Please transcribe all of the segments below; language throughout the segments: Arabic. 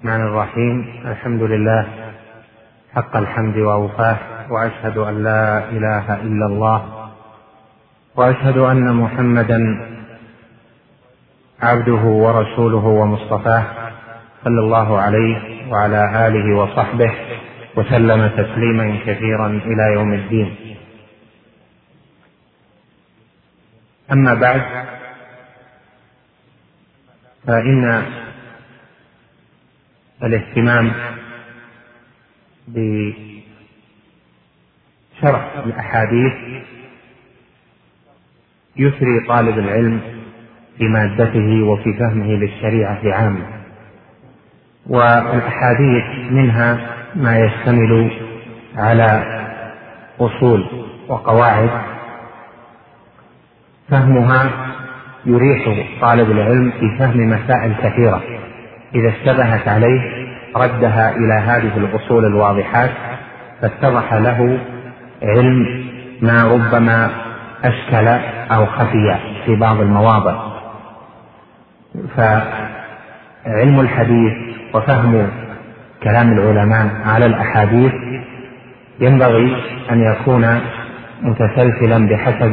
الرحمن الرحيم. الحمد لله. حق الحمد وأوفاه. وأشهد أن لا إله إلا الله. وأشهد أن محمدا عبده ورسوله ومصطفاه صلى الله عليه وعلى آله وصحبه وسلم تسليما كثيرا إلى يوم الدين. أما بعد فإن الاهتمام بشرح الأحاديث يثري طالب العلم في مادته وفي فهمه للشريعة عامة. والأحاديث منها ما يشتمل على أصول وقواعد. فهمها يريح طالب العلم في فهم مسائل كثيرة. إذا اشتبهت عليه ردها إلى هذه الأصول الواضحات فاتضح له علم ما ربما أشكل أو خفي في بعض المواضع. فعلم الحديث وفهم كلام العلماء على الأحاديث ينبغي أن يكون متسلسلا بحسب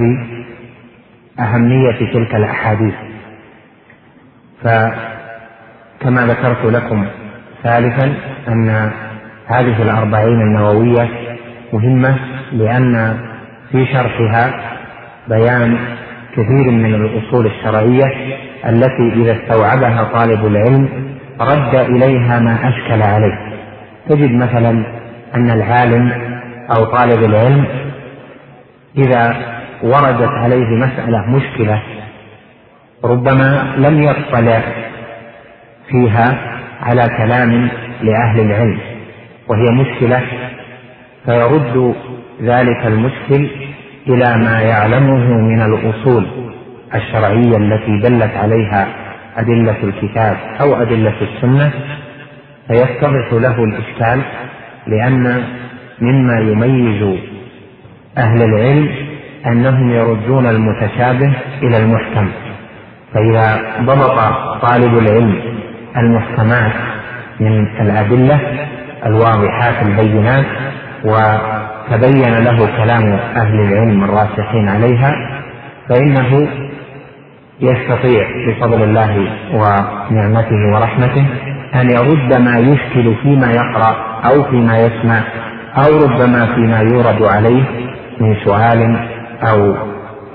أهمية تلك الأحاديث. فكما ذكرت لكم ثالثا أن هذه الأربعين النووية مهمة لأن في شرحها بيان كثير من الأصول الشرعية التي إذا استوعبها طالب العلم رد إليها ما أشكل عليه. تجد مثلا أن العالم أو طالب العلم إذا وردت عليه مسألة مشكلة ربما لم يطلع فيها على كلام لأهل العلم وهي مشكلة فيرد ذلك المشكل إلى ما يعلمه من الأصول الشرعية التي دلت عليها أدلة الكتاب أو أدلة السنة فيتضح له الإشكال لأن مما يميز أهل العلم أنهم يردون المتشابه إلى المحكم فإذا ضبط طالب العلم المحكمات من الأدلة الواضحات البينات وتبين له كلام أهل العلم الراسخين عليها فإنه يستطيع بفضل الله ونعمته ورحمته أن يرد ما يشكل فيما يقرأ أو فيما يسمع أو ربما فيما يورد عليه من سؤال أو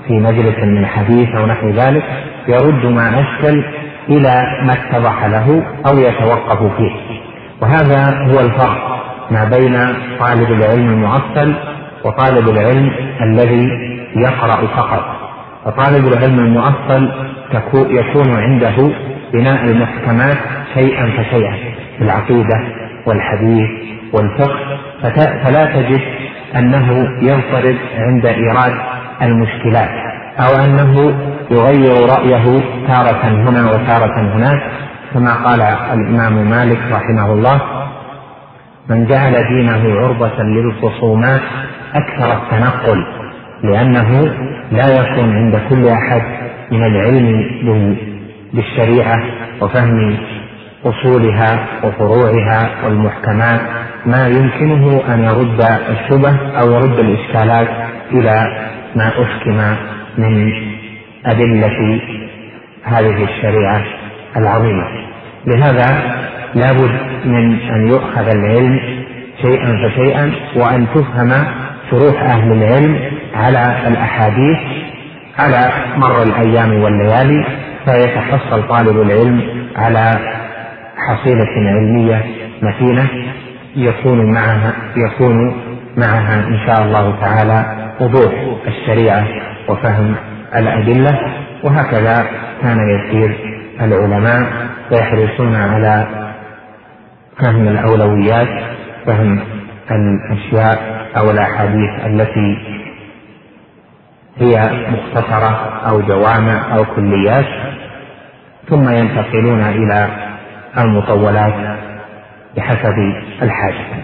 في مجلس من حديث أو نحو ذلك يرد ما أشكل إلى ما اتضح له أو يتوقف فيه. وهذا هو الفرق ما بين طالب العلم المؤصل وطالب العلم الذي يقرأ فقط. فطالب العلم المؤصل يكون عنده بناء المحكمات شيئا فشيئا في العقيدة والحديث والفقه. فلا تجد أنه ينفرد عند إيراد المشكلات أو أنه يغير رأيه تارة هنا وتارة هناك كما قال الإمام مالك رحمه الله من جعل دينه عرضة للخصومات أكثر التنقل لأنه لا يكون عند كل أحد من العلم بالشريعة وفهم أصولها وفروعها والمحكمات ما يمكنه أن يرد الشبه أو يرد الإشكالات إلى ما أحكم من أدلة هذه الشريعة العظيمة. لهذا لابد من أن يؤخذ العلم شيئا فشيئا وأن تفهم شروح أهل العلم على الأحاديث على مر الأيام والليالي فيتحصل طالب العلم على حصيلة علمية متينة يكون معها يكون معها إن شاء الله تعالى وضوح الشريعة وفهم الأدلة وهكذا كان يسير العلماء ويحرصون على فهم الأولويات فهم الأشياء أو الأحاديث التي هي مختصرة أو جوامع أو كليات ثم ينتقلون إلى المطولات بحسب الحاجة.